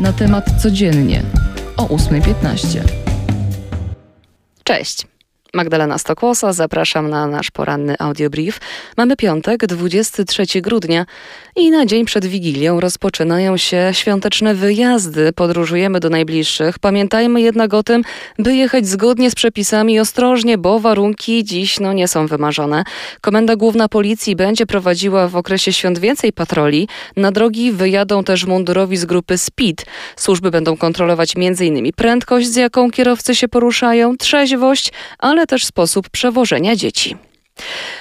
na temat codziennie o 8.15. Cześć. Magdalena Stokłosa, zapraszam na nasz poranny audiobrief. Mamy piątek, 23 grudnia i na dzień przed Wigilią rozpoczynają się świąteczne wyjazdy. Podróżujemy do najbliższych. Pamiętajmy jednak o tym, by jechać zgodnie z przepisami i ostrożnie, bo warunki dziś no, nie są wymarzone. Komenda Główna Policji będzie prowadziła w okresie świąt więcej patroli. Na drogi wyjadą też mundurowi z grupy SPID. Służby będą kontrolować m.in. prędkość, z jaką kierowcy się poruszają, trzeźwość, ale ale też sposób przewożenia dzieci.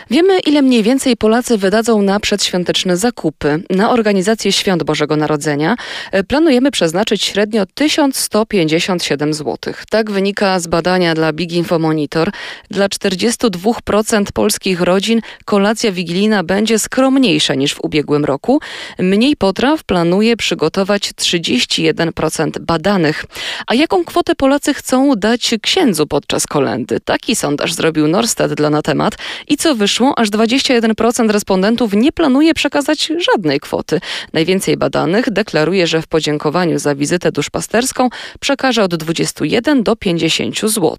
Wiemy, ile mniej więcej Polacy wydadzą na przedświąteczne zakupy. Na organizację Świąt Bożego Narodzenia e, planujemy przeznaczyć średnio 1157 zł. Tak wynika z badania dla Big Info Monitor. Dla 42% polskich rodzin kolacja wigilijna będzie skromniejsza niż w ubiegłym roku. Mniej potraw planuje przygotować 31% badanych. A jaką kwotę Polacy chcą dać księdzu podczas kolendy? Taki sondaż zrobił Norstat dla na temat i co wyszło, aż 21% respondentów nie planuje przekazać żadnej kwoty. Najwięcej badanych deklaruje, że w podziękowaniu za wizytę duszpasterską przekaże od 21 do 50 zł.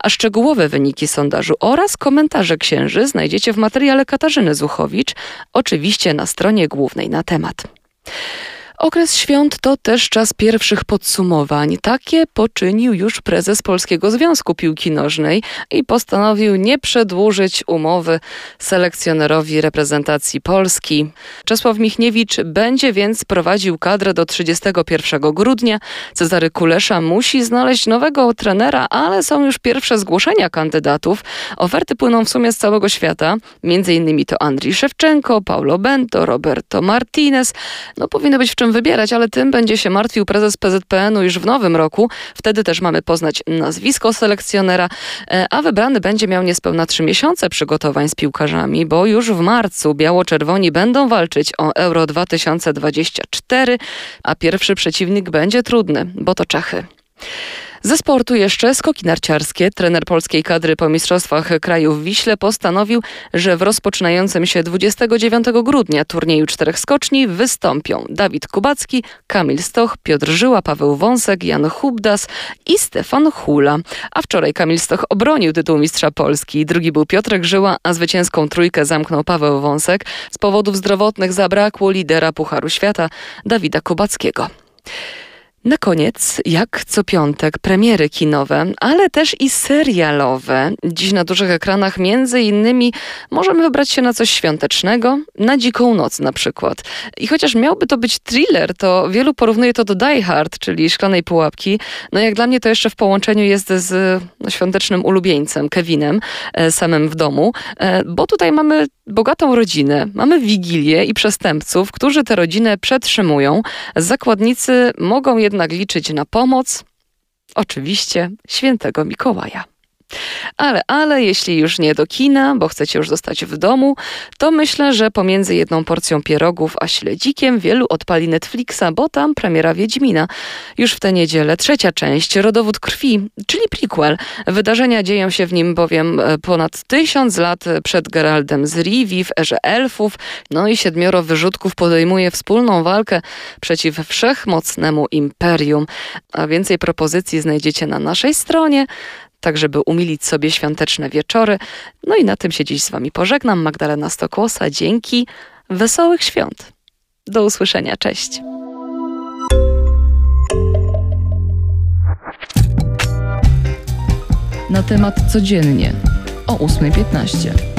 A szczegółowe wyniki sondażu oraz komentarze księży znajdziecie w materiale Katarzyny Zuchowicz, oczywiście na stronie głównej na temat. Okres świąt to też czas pierwszych podsumowań. Takie poczynił już prezes Polskiego Związku Piłki Nożnej i postanowił nie przedłużyć umowy selekcjonerowi reprezentacji Polski. Czesław Michniewicz będzie więc prowadził kadrę do 31 grudnia. Cezary Kulesza musi znaleźć nowego trenera, ale są już pierwsze zgłoszenia kandydatów. Oferty płyną w sumie z całego świata. Między innymi to Andrii Szewczenko, Paulo Bento, Roberto Martinez. No powinno być w czym wybierać, ale tym będzie się martwił prezes PZPN-u już w nowym roku. Wtedy też mamy poznać nazwisko selekcjonera, e, a wybrany będzie miał niespełna trzy miesiące przygotowań z piłkarzami, bo już w marcu biało-czerwoni będą walczyć o Euro 2024, a pierwszy przeciwnik będzie trudny, bo to Czechy. Ze sportu jeszcze skoki narciarskie. Trener polskiej kadry po Mistrzostwach Kraju w Wiśle postanowił, że w rozpoczynającym się 29 grudnia turnieju czterech skoczni wystąpią Dawid Kubacki, Kamil Stoch, Piotr Żyła, Paweł Wąsek, Jan Hubdas i Stefan Hula. A wczoraj Kamil Stoch obronił tytuł mistrza Polski. Drugi był Piotrek Żyła, a zwycięską trójkę zamknął Paweł Wąsek. Z powodów zdrowotnych zabrakło lidera Pucharu Świata Dawida Kubackiego. Na koniec, jak co piątek, premiery kinowe, ale też i serialowe. Dziś na dużych ekranach między innymi możemy wybrać się na coś świątecznego, na Dziką Noc na przykład. I chociaż miałby to być thriller, to wielu porównuje to do Die Hard, czyli Szklanej Pułapki. No jak dla mnie to jeszcze w połączeniu jest z no, świątecznym ulubieńcem, Kevinem, e, samym w domu, e, bo tutaj mamy bogatą rodzinę, mamy wigilię i przestępców, którzy tę rodzinę przetrzymują. Zakładnicy mogą jednak liczyć na pomoc, oczywiście świętego Mikołaja. Ale, ale jeśli już nie do kina, bo chcecie już zostać w domu, to myślę, że pomiędzy jedną porcją pierogów a śledzikiem wielu odpali Netflixa, bo tam premiera Wiedźmina. Już w tę niedzielę trzecia część, Rodowód Krwi, czyli prequel. Wydarzenia dzieją się w nim bowiem e, ponad tysiąc lat przed Geraldem z Rivii w erze elfów, no i siedmioro wyrzutków podejmuje wspólną walkę przeciw wszechmocnemu imperium. A więcej propozycji znajdziecie na naszej stronie tak żeby umilić sobie świąteczne wieczory. No i na tym się dziś z Wami pożegnam. Magdalena Stokłosa, dzięki. Wesołych świąt. Do usłyszenia. Cześć. Na temat codziennie o 8.15.